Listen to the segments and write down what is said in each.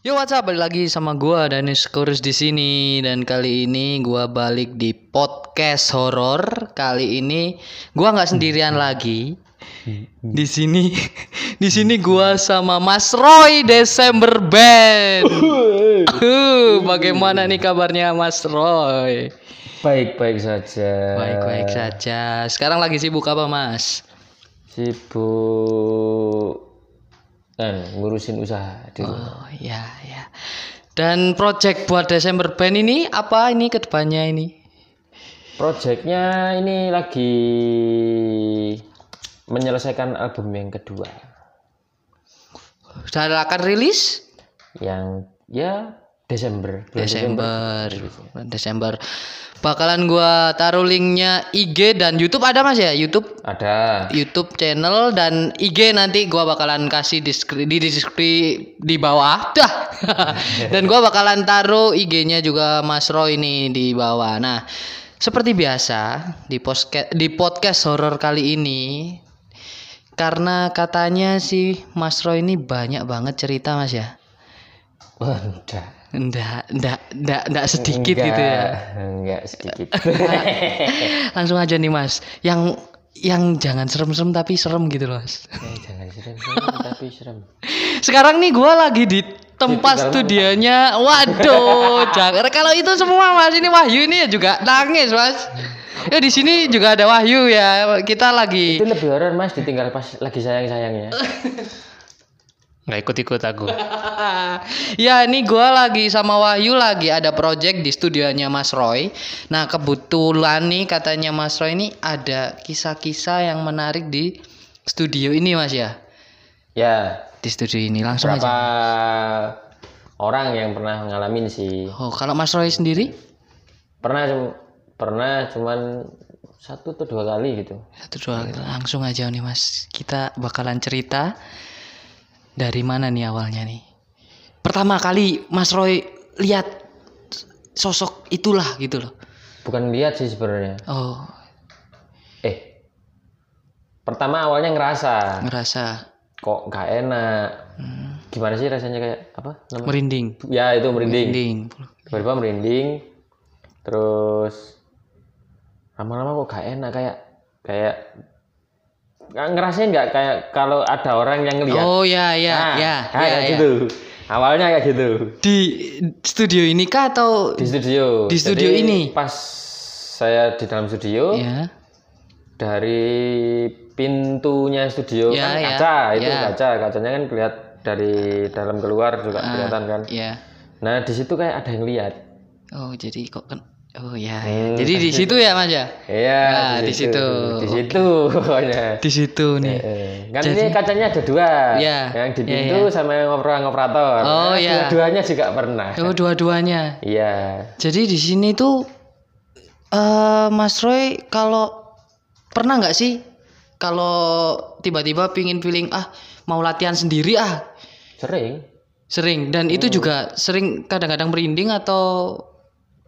Yo what's up balik lagi sama gua Danis Kurus di sini dan kali ini gua balik di podcast horor. Kali ini gua nggak sendirian lagi. Di sini di sini gua sama Mas Roy Desember Band. Uh, bagaimana nih kabarnya Mas Roy? Baik-baik saja. Baik-baik saja. Sekarang lagi sibuk apa, Mas? Sibuk kan ngurusin usaha di rumah. Oh, iya, ya. Dan project buat Desember Band ini apa ini ke depannya ini? Projectnya ini lagi menyelesaikan album yang kedua Sudah akan rilis? yang ya Desember. bulan Desember. Desember. Bakalan gua taruh linknya IG dan YouTube ada Mas ya? YouTube Ada. YouTube channel dan IG nanti gua bakalan kasih diskri, di deskripsi di bawah. Dah. dan gua bakalan taruh IG-nya juga Mas Roy ini di bawah. Nah, seperti biasa di podcast di podcast horor kali ini karena katanya sih Mas Roy ini banyak banget cerita Mas ya. Wah, Ndak, ndak, ndak, ndak sedikit gitu ya. Enggak sedikit. Langsung aja nih Mas. Yang yang jangan serem-serem tapi serem gitu loh Mas. eh, jangan serem-serem tapi serem. Sekarang nih gua lagi di tempat studionya. Waduh, jangan kalau itu semua Mas ini Wahyu ini ya juga nangis Mas. Ya di sini juga ada Wahyu ya. Kita lagi Itu lebih horor Mas ditinggal pas lagi sayang-sayangnya. Nggak ikut-ikut aku. ya ini gua lagi sama Wahyu lagi ada project di studionya Mas Roy. Nah kebetulan nih katanya Mas Roy ini ada kisah-kisah yang menarik di studio ini Mas ya. Ya, Di studio ini langsung berapa aja. orang yang pernah ngalamin sih Oh kalau Mas Roy sendiri pernah pernah cuman satu atau dua kali gitu satu dua langsung aja nih Mas. Kita bakalan cerita dari mana nih awalnya nih. Pertama kali Mas Roy lihat sosok itulah gitu loh. bukan lihat sih sebenarnya. Oh. Eh pertama awalnya ngerasa. Ngerasa. Kok nggak enak? Gimana sih rasanya kayak apa namanya? Merinding. ya itu merinding. Merinding. tiba-tiba merinding. Terus lama-lama kok gak enak? Kayak kayak ngerasain nggak kayak kalau ada orang yang ngeliat Oh ya ya Nah, ya kayak ya, ya. gitu awalnya kayak gitu Di studio ini kah atau di studio Di studio Jadi, ini? pas saya di dalam studio ya? dari pintunya studio Ya, kan ya, kaca itu ya. kaca kacanya kan kelihatan dari dalam keluar juga kelihatan kan Ya. nah di situ kayak ada yang lihat Oh jadi kok kan Oh ya, ya. Hmm, Jadi di situ ya Mas ya? iya Nah, di situ. di situ pokoknya. Di situ nih. Eh, kan ini kacanya ada dua. Ya, yang di ya, pintu sama yang ngoper operator Oh, Nah, ya. dua-duanya juga pernah. Oh dua-duanya. iya. Jadi di sini tuh eh Mas Roy kalau pernah nggak sih? Kalau tiba-tiba pingin feeling ah mau latihan sendiri ah. Sering. Sering. Dan itu juga sering kadang-kadang merinding atau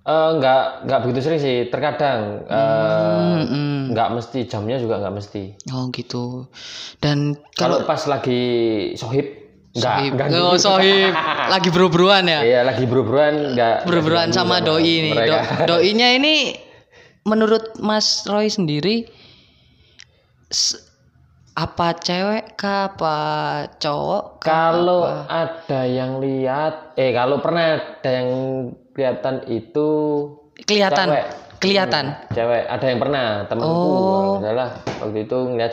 Eh, nggak nggak begitu sering sih terkadang eh, Mm-mm. nggak mesti jamnya juga nggak mesti oh gitu dan kalau pas lagi sohib nggak Sohib. nggak oh gitu. sohib lagi buru-buruan ya iya lagi buru-buruan nggak buru-buruan nggak sama diganggu doi ini mereka. Do- doinya ini menurut Mas Roy sendiri apa cewek kah apa cowok kalau ada yang lihat eh kalau pernah ada yang kelihatan itu kelihatan. cewek. kelihatan. Cewek. Ada yang pernah temanku Oh. salah waktu itu ngeliat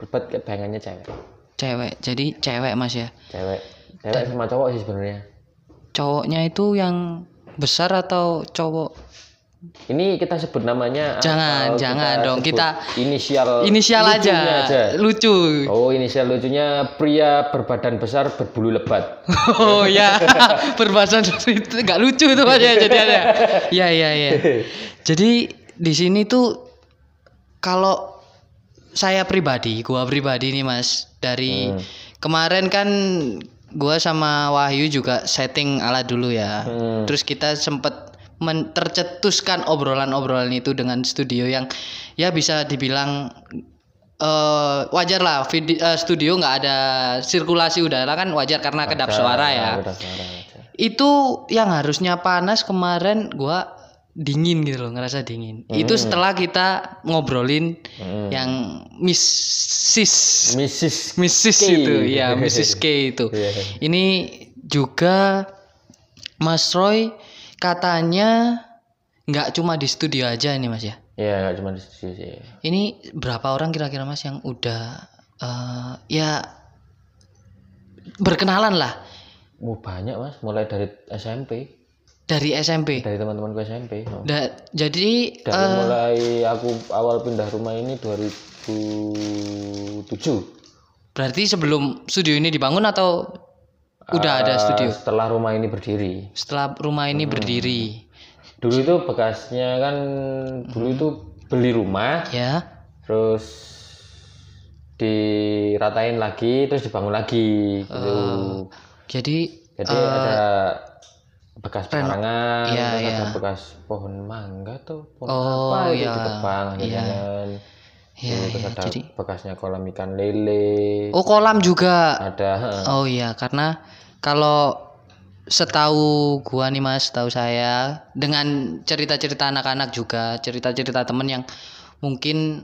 bebat kayak bayangannya cewek. Cewek. Jadi cewek mas ya? Cewek. Cewek sama cowok sih sebenarnya. cowoknya itu yang besar atau cowok ini kita sebut namanya Jangan, atau jangan dong, kita- inisial inisial lucunya aja. lucu. Oh inisial lucunya pria berbadan besar berbulu lebat. Oh ya berbahasa itu nggak lucu tuh mas ya jadi ada ya ya ya jadi di sini tuh kalau saya pribadi gua pribadi nih mas dari Hmm. kemarin kan gua sama Wahyu juga setting alat dulu ya. Hmm. terus kita sempet men- tercetuskan obrolan-obrolan itu dengan studio yang ya bisa dibilang eh wajar lah video, eh, studio nggak ada sirkulasi udara kan wajar karena kedap suara ya. Kedap suara wajar. Itu yang harusnya panas kemarin gua dingin gitu loh, ngerasa dingin. Itu setelah kita ngobrolin Hmm. yang Mrs. Mrs. Mrs K. itu, ya Mrs. K itu. Iya. Ini juga Mas Roy katanya nggak cuma di studio aja ini Mas ya. Iya, nggak cuma di studio sih. Ini berapa orang kira-kira Mas yang udah eh, ya berkenalan lah Mau banyak mas, mulai dari SMP, dari SMP. dari teman-temanku SMP. Oh. Da- jadi Dari eh, mulai aku awal pindah rumah ini 2007. berarti sebelum studio ini dibangun atau udah ada Eh, studio? Setelah rumah ini berdiri. Setelah rumah ini berdiri, Dulu itu bekasnya kan dulu itu beli rumah, ya. terus diratain lagi, terus dibangun lagi gitu. Jadi Jadi ada bekas pekarangan, Iya, terus ada bekas pohon mangga tuh, pohon Oh, apa itu iya. ditebang Iya. jangan. ya, terus ya, ada jadi bekasnya kolam ikan lele, oh kolam juga. ada. Oh iya, karena kalau setahu gua nih Mas, tahu saya dengan cerita-cerita anak-anak juga, cerita-cerita temen yang mungkin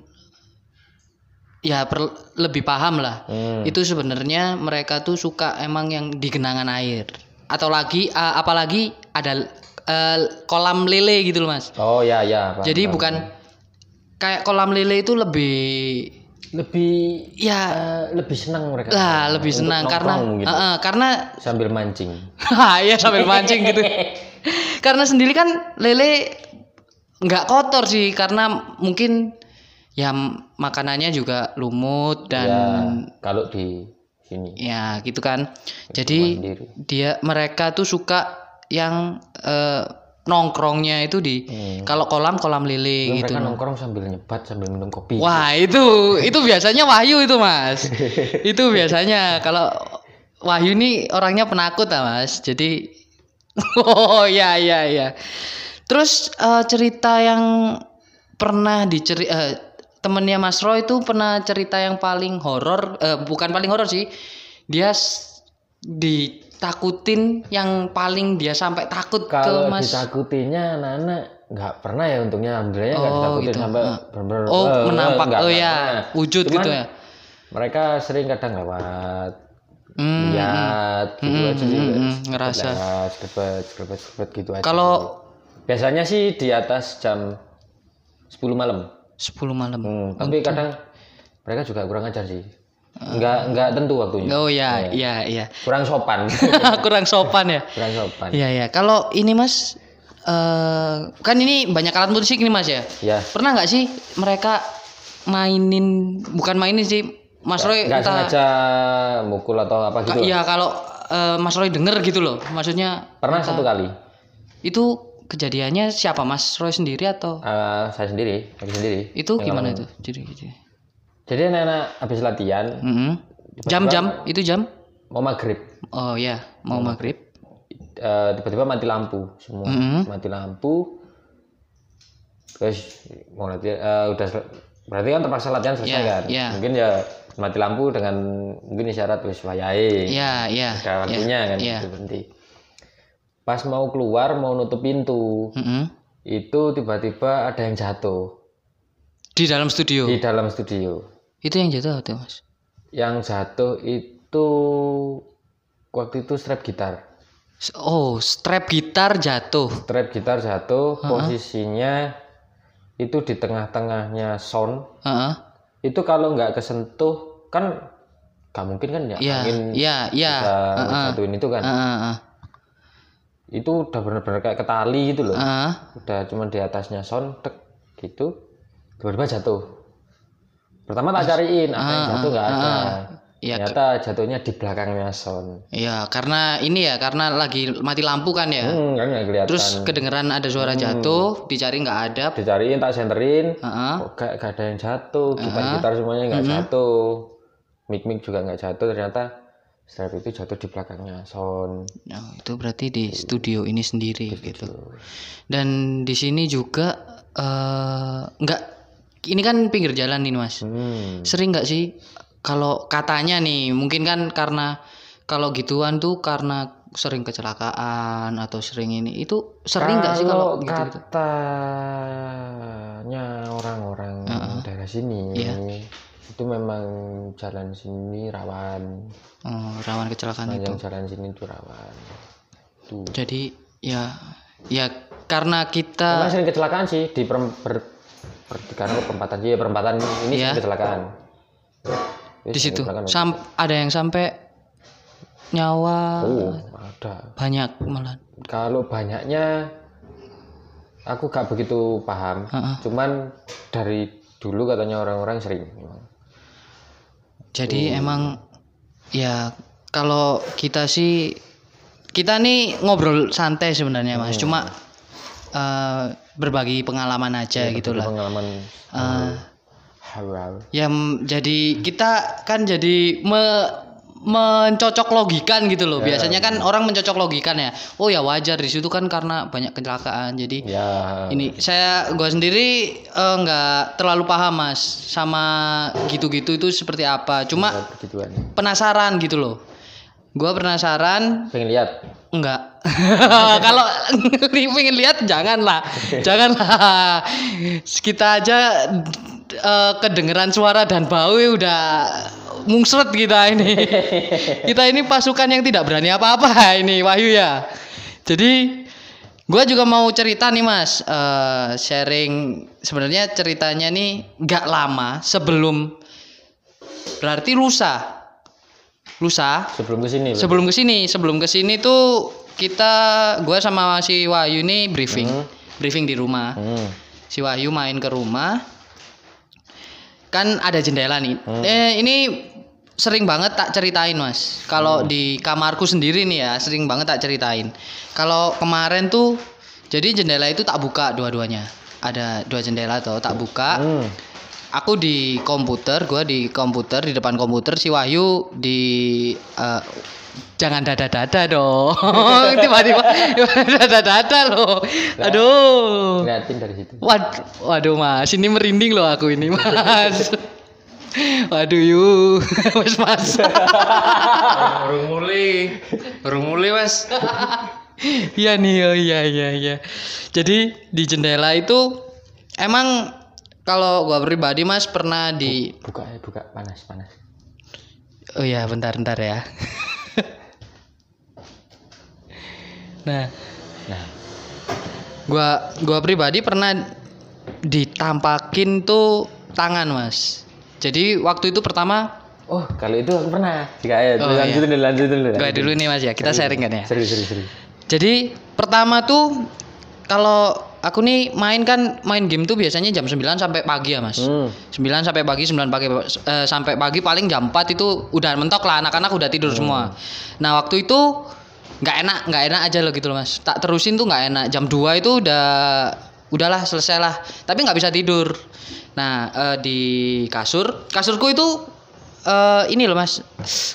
ya per- lebih paham lah. Hmm. Itu sebenarnya mereka tuh suka emang yang di genangan air. Atau lagi eh, apalagi ada eh, kolam lele gitu loh Mas. Oh ya ya. paham, Jadi paham. bukan kayak kolam lele itu lebih lebih ya eh, lebih senang mereka. lah lebih Untuk senang karena gitu. Karena sambil mancing. ya sambil mancing gitu. karena sendiri kan lele nggak kotor sih karena mungkin ya makanannya juga lumut dan ya kalau di sini ya, gitu kan. Jadi sendiri. dia mereka tuh suka yang eh, nongkrongnya itu di Hmm. kalau kolam kolam lele Itu gitu. mereka nongkrong sambil nyebat sambil minum kopi. Wah itu itu biasanya Wahyu itu mas. itu biasanya kalau Wahyu ini orangnya penakut lah mas. Jadi oh ya ya ya. Terus eh, cerita yang pernah diceri eh, temennya Mas Roy itu pernah cerita yang paling horor eh, bukan paling horor sih. Dia s- ditakutin yang paling dia sampai takut Kalau ke Mas. ditakutinya anak-anak nggak pernah ya untungnya alhamdulillahnya nggak Oh, ditakutin gitu. sampai Ah. benar-benar Oh eh, menampak oh ya pernah. wujud Cuman gitu ya. Mereka sering kadang lewat Hmm, lihat gitu hmm, aja hmm, guys. hmm, ngerasa. Sekrebet gitu aja. Kalau biasanya sih di atas jam 10 malam. 10 malam. Hmm, tapi kadang mereka juga kurang ajar sih. Nggak nggak tentu waktunya. Oh ya, iya iya. Kurang sopan. Kurang sopan ya. kurang sopan. Iya ya. Kalau ini Mas eh kan ini banyak alat musik nih Mas ya. Ya, Pernah nggak sih mereka mainin bukan mainin sih Mas Roy nggak entah sengaja mukul atau apa gitu. Iya kalau eh, Mas Roy denger gitu loh. Maksudnya Pernah satu kali. itu kejadiannya siapa Mas Roy sendiri atau Eh, saya sendiri, aku sendiri. itu gimana itu? Jadi gitu. Jadi anak-anak habis latihan Mm-mm. Jam-jam itu jam? mau maghrib, Oh ya, mau maghrib. Eh, tiba-tiba mati lampu semua, Mm-mm. mati lampu. Terus mau latihan, eh, udah berarti kan terpaksa latihan selesai Iya, kan? iya. Mungkin ya mati lampu dengan mungkin isyarat wis wayahe. Iya, iya. Ada waktunya kan iya. itu berhenti. Pas mau keluar mau nutup pintu, Mm-mm. itu tiba-tiba ada yang jatuh Di dalam studio. di dalam studio. Itu yang jatuh tuh, Mas. Yang jatuh itu waktu itu strap gitar. Oh, strap gitar jatuh. Strap gitar jatuh, posisinya itu di tengah-tengahnya sound. Heeh. Itu kalau nggak kesentuh kan nggak mungkin kan ya Iya, angin iya, iya. bisa jatuhin itu kan. Heeh. Itu udah benar-benar kayak ketali gitu loh. Heeh. Udah cuma di atasnya sound tek gitu. Tiba-tiba jatuh. Pertama tak cariin apa yang jatuh nggak ada. Iya, Ternyata jatuhnya di belakangnya sound. Iya, karena ini ya, karena lagi mati lampu kan ya. Hmm, kan nggak kelihatan. Terus kedengeran ada suara jatuh, dicari nggak ada. dicariin tak senterin Heeh. kok gak, gak ada yang jatuh gitar-gitar semuanya nggak jatuh mic-mic juga nggak jatuh ternyata strap itu jatuh di belakangnya sound Nah, itu berarti di studio ini sendiri gitu. Dan di sini juga eh, nggak ini kan pinggir jalan nih mas. Hmm. sering nggak sih kalau katanya nih mungkin kan karena kalau gituan tuh karena sering kecelakaan atau sering ini itu sering nggak sih kalau gitu gitu katanya orang-orang daerah sini Iya. itu memang jalan sini rawan. Oh, rawan kecelakaan itu. yang jalan sini itu rawan. Tuh jadi ya ya karena Memang kita sering kecelakaan sih di per, per, per, karena perempatan iya perempatan ini sering kecelakaan. Iya, di situ. sam ada yang sampai nyawa. Oh ada. Banyak malah kalau banyaknya aku gak begitu paham. Heeh. cuman dari dulu katanya orang-orang sering. Jadi emang ya kalau kita sih kita nih ngobrol santai sebenarnya Mas. Cuma eh, berbagi pengalaman aja gitu lah. pengalaman Eh, halal ya m- jadi kita kan jadi me- mencocok logikan gitu loh. Biasanya kan orang mencocok logikan ya. Oh ya wajar di situ kan karena banyak kecelakaan. Jadi ya ini saya gua sendiri eh, nggak terlalu paham mas sama gitu-gitu itu seperti apa cuma penasaran gitu loh gua penasaran pengen lihat enggak kalau pengen lihat janganlah. Janganlah. Kita aja eh, kedengeran suara dan bau ya udah mungsret kita ini. Kita ini pasukan yang tidak berani apa-apa ini Wahyu ya. Jadi gua juga mau cerita nih mas. Eh, sharing sebenarnya ceritanya nih nggak lama sebelum berarti lusa. Lusa? Sebelum ke sini sebelum ke sini sebelum ke sini tuh kita gua sama si Wahyu ini briefing. Briefing di rumah. Hmm. si Wahyu main ke rumah. Kan ada jendela nih. Eh ini sering banget tak ceritain mas. Kalau di kamarku sendiri nih ya sering banget tak ceritain. Kalau kemarin tuh jadi jendela itu tak buka dua-duanya. Ada dua jendela tuh tak buka. Hmm. aku di komputer gua di komputer di depan komputer. Si Wahyu di eh, jangan dada dada dong tiba-tiba dada dada loh aduh liatin dari situ Waduh, waduh mas, ini merinding loh aku ini mas. Waduh yuk, mas mas. Baru mulai mas. Iya nih, oh iya iya iya. Jadi di jendela itu emang kalau gua pribadi mas pernah di, buka ya buka panas panas oh iya bentar bentar ya. Nah, nah gua gua pribadi pernah ditampakin tuh tangan mas. Jadi waktu itu pertama oh kalau itu aku pernah jika ya Oh, iya. lanjutin dulu lanjutin dulu gua dulu nih mas ya kita sharing kan ya. serius serius serius Jadi pertama tuh kalau aku nih main kan main game tuh biasanya jam 9 sampai pagi ya, Mas. hmm. 9 sampai pagi, 9 pagi eh, sampai pagi paling jam 4 itu udah mentok lah anak-anak udah tidur semua. Nah, waktu itu nggak enak, nggak enak aja loh gitu loh, Mas. Tak terusin tuh nggak enak. Jam 2 itu udah udahlah selesai lah. Tapi nggak bisa tidur. Nah, eh, di kasur, kasurku itu eh ini loh Mas.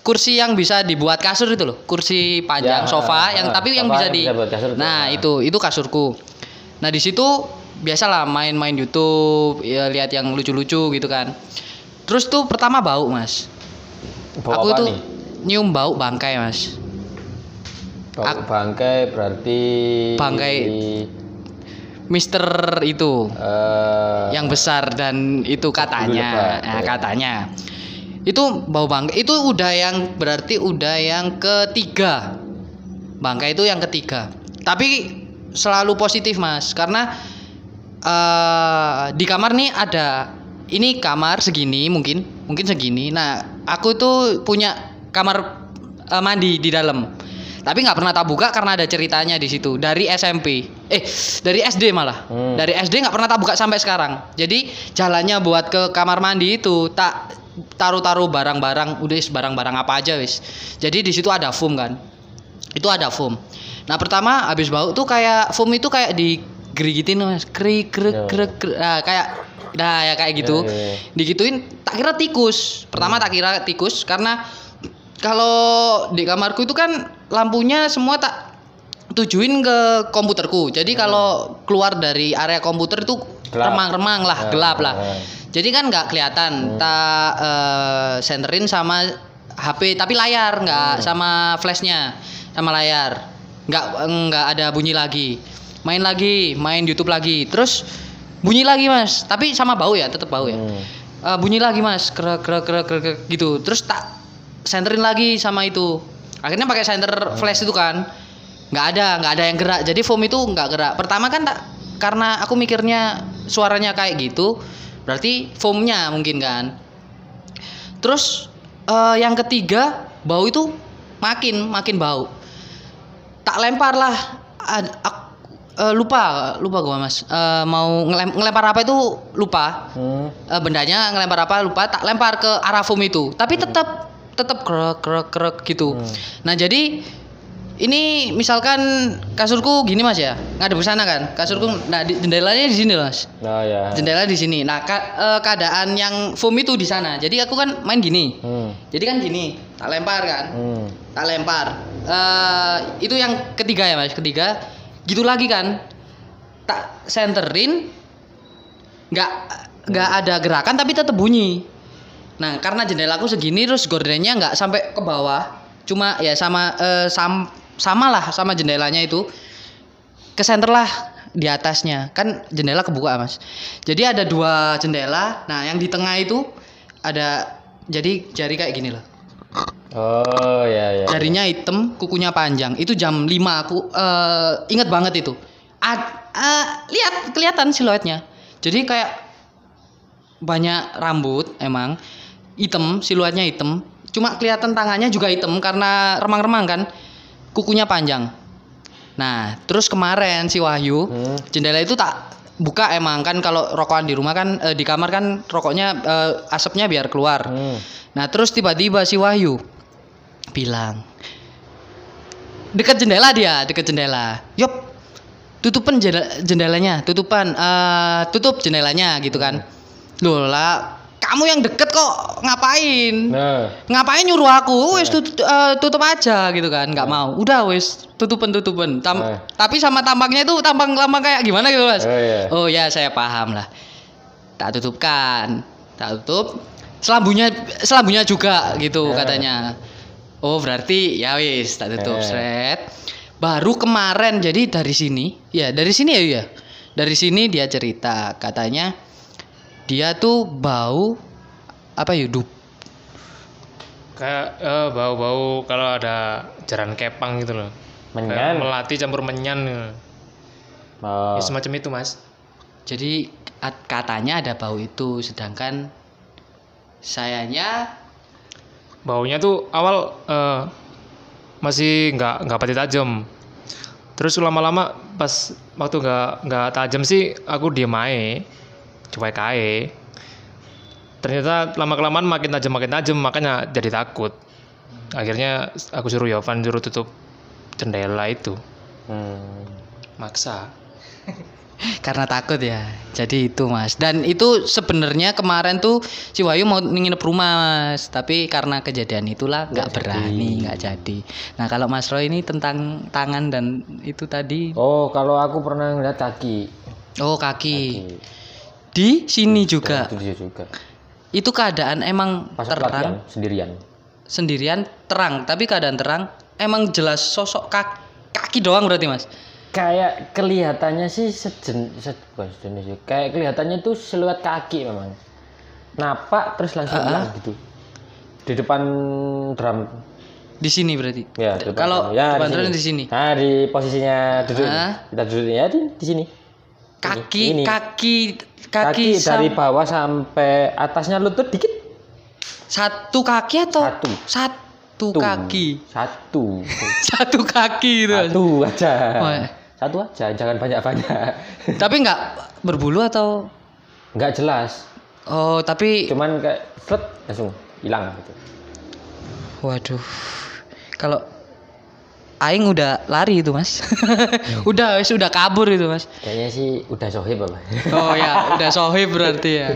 Kursi yang bisa dibuat kasur itu loh. Kursi panjang Ya, sofa ah, yang ah, tapi yang sofa bisa yang di bisa kasur. Nah, Ah. itu itu kasurku. Nah, di situ biasalah main-main YouTube, ya lihat yang lucu-lucu gitu kan. Terus tuh pertama bau, Mas. Bau aku apa tuh nih? nyium bau bangkai, Mas. Ak- bangkai berarti Bangkai. Mister itu eh, yang besar dan itu katanya, lebat, nah, ya. katanya. Itu bau bangkai itu udah yang berarti udah yang ketiga. Bangkai itu yang ketiga. Tapi selalu positif, Mas, karena eh di kamar nih ada ini kamar segini mungkin, mungkin segini. Nah, aku tuh punya kamar eh, mandi di dalam. Tapi nggak pernah tak buka karena ada ceritanya di situ dari SMP. Eh, dari SD malah. Hmm. Dari SD nggak pernah tak buka sampai sekarang. Jadi jalannya buat ke kamar mandi itu tak taruh-taruh barang-barang, udah wis barang-barang apa aja wis. Jadi di situ ada foam kan. Itu ada foam. Nah, pertama habis bau tuh kayak foam itu kayak digerigitin Mas. Krik krek Ya. krek krek. Nah, kayak Nah ya kayak gitu. Ya, ya, ya. Digituin tak kira tikus. Pertama tak kira tikus karena kalau di kamarku itu kan lampunya semua tak tujuin ke komputerku. Jadi kalau keluar dari area komputer itu remang-remang lah, Ah, gelap lah. ah. Jadi kan nggak kelihatan. Tak eh, senterin sama HP tapi layar nggak sama flashnya sama layar. Nggak nggak ada bunyi lagi. Main lagi main YouTube lagi. Terus bunyi lagi mas. Tapi sama bau ya tetap bau ya. Hmm. Eh, bunyi lagi mas. Krek krek krek krek krek, gitu. Terus tak senterin lagi sama itu. Akhirnya pakai senter flash itu kan. Nggak ada nggak ada yang gerak. Jadi foam itu nggak gerak. Pertama kan tak karena aku mikirnya suaranya kayak gitu berarti foamnya mungkin kan. Terus eh, yang ketiga bau itu makin makin bau. Tak lempar lah Ad- ak- eh, lupa lupa gua mas. Eh, mau ngelem- ngelempar apa itu lupa. Hmm. Eh, bendanya ngelempar apa lupa tak lempar ke arah foam itu. Tapi tetap tetap krek krek krek gitu. Hmm. nah jadi ini misalkan kasurku gini mas ya. Ngadep ke sana kan. Kasurku nah di, jendelanya di sini mas. Oh ya. jendela di sini. Nah ka- eh, keadaan yang foam itu di sana. Jadi aku kan main gini. Hmm. jadi kan gini tak lempar kan? Hmm. tak lempar. Eh, itu yang ketiga ya mas ketiga. Gitu lagi kan? Tak senterin nggak nggak ada gerakan tapi tetap bunyi nah karena jendelaku segini terus gordennya nggak sampai ke bawah. Cuma ya sama eh, sam sama lah sama jendelanya itu. Ke center lah di atasnya. Kan jendela kebuka mas. Jadi ada dua jendela. Nah yang di tengah itu ada jadi jari kayak gini loh. Oh ya ya. jarinya hitam kukunya panjang. Itu jam 5 aku eh, inget banget itu. Ad- eh, lihat kelihatan siluetnya. Jadi kayak banyak rambut emang hitam siluetnya hitam cuma kelihatan tangannya juga hitam karena remang-remang kan kukunya panjang nah terus kemarin si Wahyu Hmm. jendela itu tak buka emang kan kalau rokokan di rumah kan eh, di kamar kan rokoknya eh, asapnya biar keluar Hmm. Nah terus tiba-tiba si Wahyu bilang dekat jendela dia, dekat jendela. Yop, tutupan jendela- jendelanya, tutupan, eh, tutup jendelanya gitu kan. Loh lah, kamu yang deket kok ngapain? Nah. Ngapain nyuruh aku? Wes tut- eh, tutup aja gitu kan, nggak mau. Udah wes tutupan tutupan. Tam- Eh. Tapi sama tampangnya itu tampang lama kayak gimana gitu mas? Oh ya. Oh ya saya paham lah. Tak tutupkan, tak tutup. Selambunya selambunya juga gitu Eh. katanya. Oh berarti ya wis tak tutup Eh. sret. Baru kemarin jadi dari sini, ya dari sini ya ya. Dari sini dia cerita katanya dia tuh bau apa ya dup Kayak eh, bau-bau kalau ada jaran kepang gitu loh. Kayak Menyan. melati campur menyan gitu. Oh. Ya, semacam itu, Mas. Jadi at- katanya ada bau itu sedangkan sayanya Baunya tuh awal eh, masih nggak nggak pati tajam. Terus lama-lama pas waktu nggak nggak tajam sih aku diem aja, cuek aja. Ternyata lama kelamaan makin tajam makin tajam makanya jadi takut. Akhirnya aku suruh Yovan suruh tutup jendela itu, Hmm. maksa. karena takut ya jadi itu mas dan itu sebenarnya kemarin tuh si Wahyu mau nginep rumah mas tapi karena kejadian itulah nggak berani nggak jadi nah kalau Mas Roy ini tentang tangan dan itu tadi Oh, kalau aku pernah ngeliat kaki. oh kaki Kaki. Di sini juga Itu dia juga. itu keadaan emang Pas terang sendirian. sendirian terang tapi keadaan terang emang jelas sosok kaki, kaki doang berarti mas Kayak kelihatannya sih sejen, se, bukan sejenis sih. Kayak kelihatannya tuh siluet kaki memang. Napak terus langsung hilang gitu. Di depan drum. di sini berarti Ya, di kalau ya, depan di sini Nah, di posisinya duduk. Ah. Kita duduk ya di, di sini. Kaki Ini. kaki Kaki, kaki, dari bawah sampai atasnya lutut dikit. satu kaki atau Satu. satu kaki Satu. satu kaki itu. Satu aja. Wah. Satu aja, jangan banyak-banyak. tapi nggak berbulu atau Nggak jelas. oh tapi Cuman kayak flet langsung hilang gitu. waduh kalau Aing udah lari itu mas udah wes udah kabur itu mas Kayaknya sih udah sohib apa. oh ya udah sohib berarti ya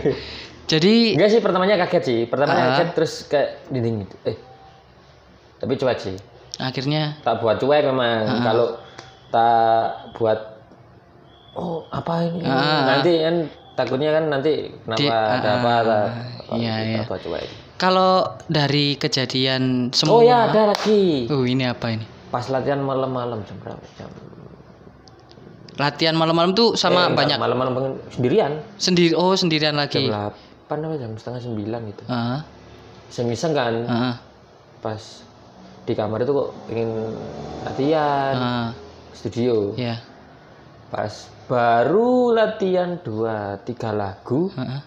jadi Enggak sih pertamanya kaget sih. Pertamanya Ah. kaget terus kayak dinding gitu. Eh. Tapi cuek sih. akhirnya Tak buat cuek memang. Ah. Kalau tak buat oh apa ini? Ah. Nanti kan takutnya kan nanti kenapa Di- ada apa ada iya, iya. apa coba. Kalau dari kejadian semua oh ya ada lagi Uh, ini apa ini? Pas latihan malam-malam jam berapa jam Latihan malam-malam tuh sama Eh, banyak malam-malam sendirian sendiri oh sendirian jam lagi. 8 apa jam setengah sembilan gitu Heeh. iseng-iseng kan Heeh. pas di kamar itu kok pengen latihan Heeh. studio Ya. pas baru latihan dua tiga lagu Heeh.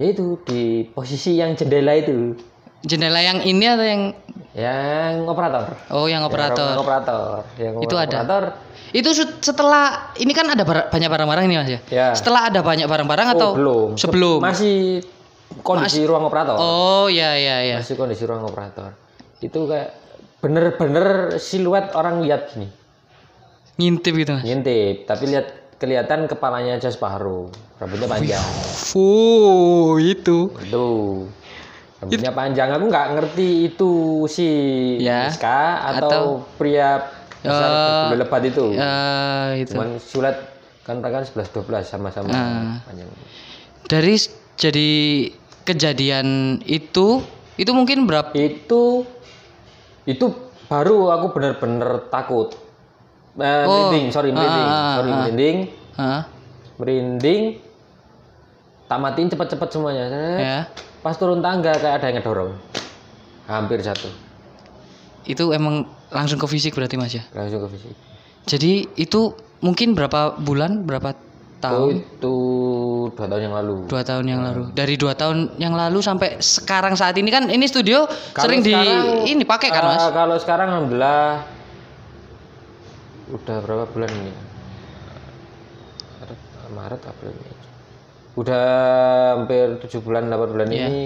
ya itu di posisi yang jendela itu Jendela yang ini atau yang yang operator oh yang Yang operator? operator yang Itu ada? operator Itu su- setelah ini kan ada bar- banyak barang-barang ini Mas ya. ya Setelah ada banyak barang-barang atau oh, belum Se- sebelum? masih kondisi ruang operator Oh ya ya ya. masih kondisi ruang operator itu kayak bener-bener siluet orang lihat gini Ngintip gitu Mas. ngintip tapi lihat kelihatan kepalanya aja separuh rambutnya panjang Fuh, itu. itu rambutnya panjang aku nggak ngerti itu si Ya. Iska atau, Atau- pria besar Eh, berbulu lebat itu Eh, itu. cuman siluet kan mereka kan 11 12 sama-sama Ah. panjang Dari jadi kejadian itu itu mungkin berapa itu itu baru aku bener-bener takut Eh, Oh. merinding sorry merinding Ah, ah, sorry ah. merinding Hah? merinding tak matiin cepet-cepet semuanya ya. pas turun tangga kayak ada yang ngedorong hampir jatuh Itu emang langsung ke fisik berarti Mas ya. langsung ke fisik Jadi itu mungkin berapa bulan, berapa oh, tahun? itu dua tahun yang lalu Dua tahun yang lalu. Dari dua tahun yang lalu sampai sekarang saat ini kan ini studio Kalau sering di sekarang, ini pakai kan eh, Mas? kalau sekarang alhamdulillah udah berapa bulan ini Maret, Maret April Mei. Udah hampir tujuh bulan 8 bulan Iya. ini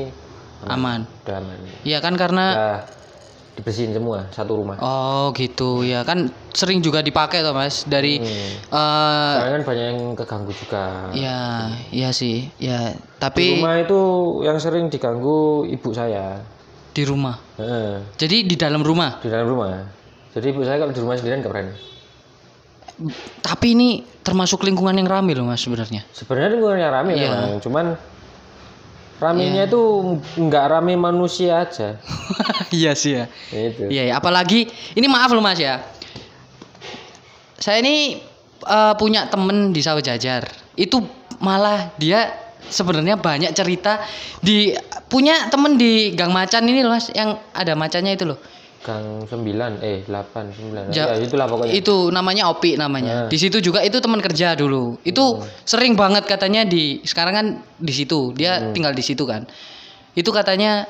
Aman. udah aman Iya kan karena udah dibersihin semua satu rumah oh gitu ya kan sering juga dipakai toh Mas dari Hmm. Soalnya kan banyak yang keganggu juga ya iya sih ya di tapi rumah itu yang sering diganggu ibu saya di rumah. Heeh, Jadi di dalam rumah. di dalam rumah jadi ibu saya kalau di rumah sendirian nggak berani Tapi ini termasuk lingkungan yang ramai loh Mas sebenarnya. sebenarnya lingkungannya rame Iya. memang cuman ramenya itu nggak rame manusia aja iya sih ya. itu Iya, ya. apalagi ini maaf loh Mas ya. Saya ini eh, punya temen di sawah jajar. Itu malah dia sebenarnya banyak cerita di punya temen di Gang Macan ini loh Mas yang ada macannya itu loh. Gang 9 eh 8 9 Ja- ya itulah pokoknya Itu namanya Opi namanya. Di situ juga itu teman kerja dulu. Itu sering banget katanya di sekarang kan di situ. Dia tinggal di situ kan. Itu katanya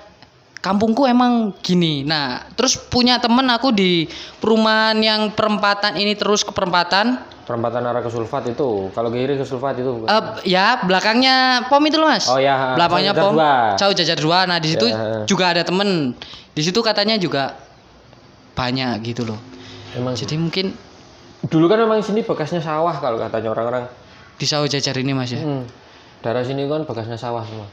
kampungku emang gini. Nah, terus punya temen aku di perumahan yang perempatan ini terus ke perempatan. perempatan arah ke sulfat itu kalau kiri ke sulfat itu Eh, ya, belakangnya pom itu loh, Mas. oh ya belakangnya Jajar pom. Jauh jajar dua. Nah, di situ Ya. juga ada temen. Di situ katanya juga banyak gitu loh. emang. Jadi mungkin dulu kan memang sini bekasnya sawah kalau katanya orang-orang. di sawah jajar ini, Mas ya. hmm, daerah sini kan bekasnya sawah semua.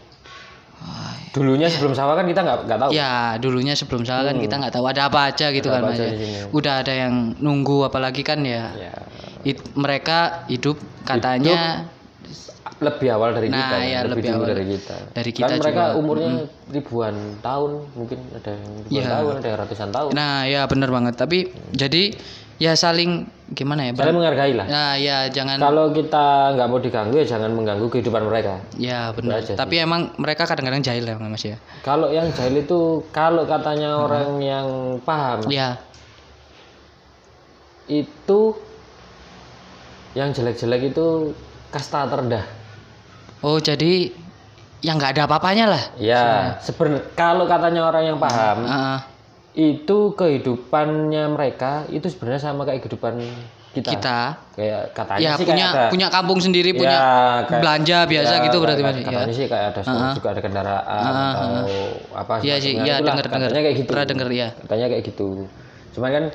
Dulunya sebelum sawah kan kita nggak nggak tahu. Ya dulunya sebelum salah kan kita nggak tahu. Ada apa aja gitu Ada kan mas ya. Udah ada yang nunggu apalagi kan ya. ya. It- mereka hidup katanya lebih awal dari Nah, kita ya, lebih, lebih awal. dari kita Dari kita kan mereka juga. umurnya ribuan tahun mungkin ada yang ribuan Ya. tahun ada yang ratusan tahun nah ya bener banget tapi jadi ya saling gimana ya? saling menghargai lah Nah ya jangan kalau kita nggak mau diganggu ya jangan mengganggu kehidupan mereka ya benar. aja sih. Tapi emang mereka kadang-kadang jahil ya mas ya. kalau yang jahil itu kalau katanya orang yang paham Ya itu yang jelek-jelek itu kasta terendah oh jadi yang nggak ada apa-apanya lah. ya sebenarnya kalau katanya orang yang paham Ah, itu kehidupannya mereka itu sebenarnya sama kayak kehidupan kita, kita kayak katanya ya sih punya kayak ada punya kampung sendiri Ya, punya kayak- belanja biasa ya, gitu berarti mas. Ya. katanya sih kayak ada juga ada kendaraan atau apa Iya sih, iya dengar dengar. katanya kayak gitu Pernah denger ya. katanya kayak gitu cuman kan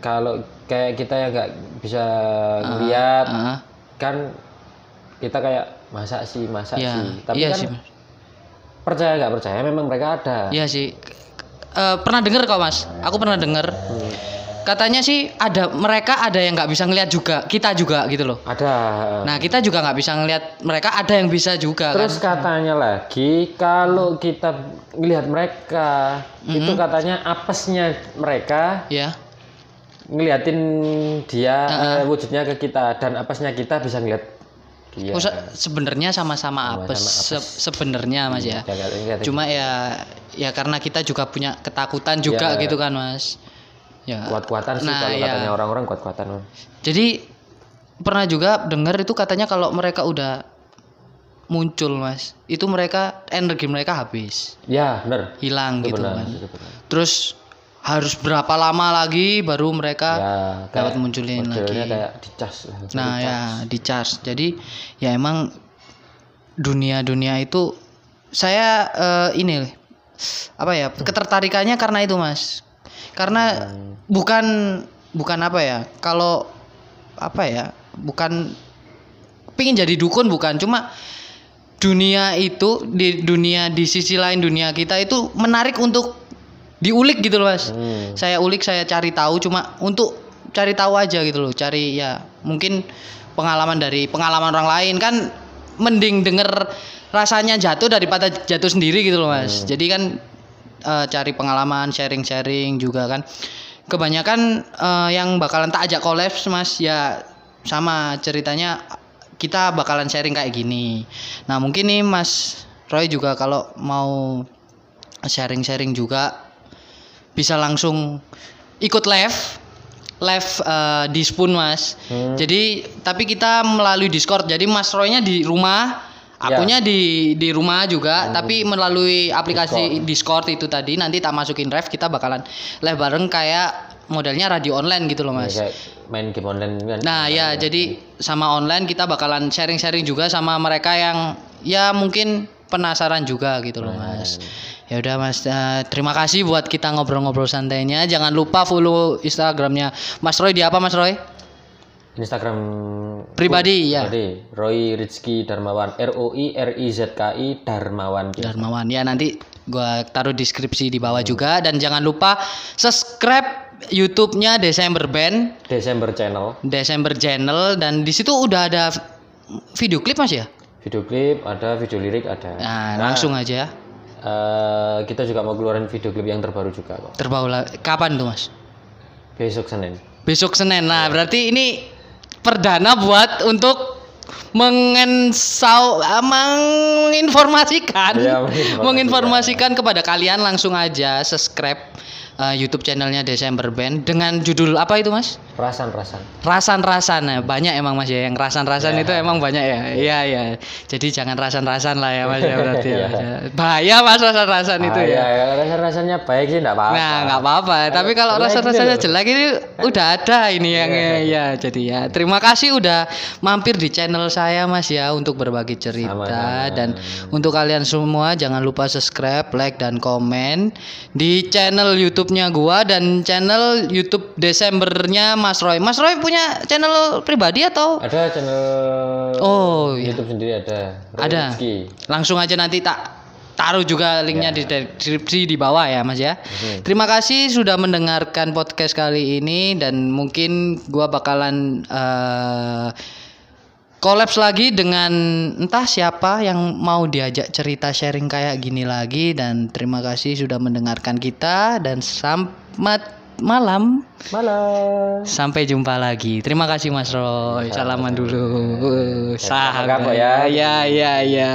kalau kayak kita yang nggak bisa ngeliat Ah, kan kita kayak masa sih masa Iya, sih tapi iya kan sih, Mas. percaya nggak percaya memang mereka ada Iya sih. Eh, pernah denger kok mas? Aku pernah denger. Hmm. katanya sih ada mereka ada yang nggak bisa ngelihat juga kita juga gitu loh Ada. nah kita juga nggak bisa ngelihat mereka ada yang bisa juga Terus kan katanya lagi kalau kita melihat mereka itu katanya apesnya mereka ya ngeliatin dia eh, wujudnya ke kita dan apesnya kita bisa ngeliat Oh, se- sebenarnya sama-sama apes se- sebenarnya mas ya Jangan ngeliatin. cuma ya ya karena kita juga punya ketakutan juga Ya. gitu kan mas ya kuat-kuatan sih Nah, kalau iya. katanya orang-orang kuat-kuatan. jadi pernah juga dengar itu katanya kalau mereka udah muncul mas itu mereka energi mereka habis Ya, benar. hilang Itu gitu benar, kan itu benar. terus harus berapa lama lagi baru mereka Ya, dapat munculin lagi kayak lah. Nah ya di charge. Jadi ya emang dunia-dunia itu saya eh, ini apa ya ketertarikannya karena itu mas. Karena bukan bukan apa ya kalau apa ya bukan pingin jadi dukun bukan cuma dunia itu di dunia di sisi lain dunia kita itu menarik untuk diulik gitu loh mas. Hmm. saya ulik saya cari tahu cuma untuk cari tahu aja gitu loh cari ya mungkin pengalaman dari pengalaman orang lain. Kan mending denger rasanya jatuh daripada jatuh sendiri gitu loh mas. Jadi kan eh, cari pengalaman sharing-sharing juga kan. Kebanyakan eh, yang bakalan tak ajak kolaps mas ya sama ceritanya kita bakalan sharing kayak gini. Nah mungkin nih mas Roy juga kalau mau sharing-sharing juga bisa langsung ikut live live eh, di Spoon Mas. Hmm. Jadi tapi kita melalui Discord. Jadi Mas Roy-nya di rumah, Ya. akunya di di rumah juga, Hmm. tapi melalui aplikasi Discord. itu tadi nanti tak masukin ref kita bakalan live bareng kayak modelnya radio online gitu loh Mas. Kayak main game online kan. Nah ya jadi sama online kita bakalan sharing-sharing juga sama mereka yang ya mungkin penasaran juga gitu loh mas. Ya udah mas, eh, terima kasih buat kita ngobrol-ngobrol santainya. Jangan lupa follow Instagramnya Mas Roy di apa Mas Roy? Instagram Pribadi, ya. Pribadi. Roy Rizky Darmawan R O I R I Z K I Darmawan. Darmawan. Ya nanti gua taruh deskripsi di bawah juga dan jangan lupa subscribe YouTube-nya Desember Band, Desember channel. Desember Channel dan di situ udah ada video klip mas ya? Video klip ada, video lirik ada. Nah, langsung aja. Eh, kita juga mau keluarin video klip yang terbaru juga kok. Terbau kapan tuh mas? Besok Senin. Besok Senin. Nah, berarti ini perdana buat untuk mengensau ah, menginformasikan Iya, menginformasikan. kepada kalian langsung aja subscribe eh, YouTube channelnya Desember Band dengan judul apa itu Mas? Rasan-rasan. Rasan-rasan nah, banyak emang Mas ya yang rasan-rasan Iya. itu emang banyak ya. Iya iya. Jadi jangan rasan-rasan lah ya Mas ya berarti ya. Iya. Mas, ya. Bahaya Mas rasan-rasan itu ya. ya, rasa-rasanya baik sih enggak apa-apa. Nah, nggak apa-apa. Tapi kalau loh. jelek ini udah ada ini yang ya. Jadi ya, terima kasih udah mampir di channel saya Mas ya untuk berbagi cerita Sama-sama. dan untuk kalian semua jangan lupa subscribe, like dan komen di channel YouTube-nya gua dan channel YouTube Desembernya Mas Roy. Mas Roy punya channel pribadi atau Ada channel Oh, iya. YouTube sendiri ada. Roy Ada. Rizky. langsung aja nanti tak taruh juga linknya di deskripsi di bawah ya mas ya Mhm. terima kasih sudah mendengarkan podcast kali ini dan mungkin gua bakalan kolaps lagi dengan entah siapa yang mau diajak cerita sharing kayak gini lagi dan terima kasih sudah mendengarkan kita dan selamat malam. Malam. sampai jumpa lagi. Terima kasih mas Roy. Salaman dulu. Selamat sahabat. Ya. ya ya ya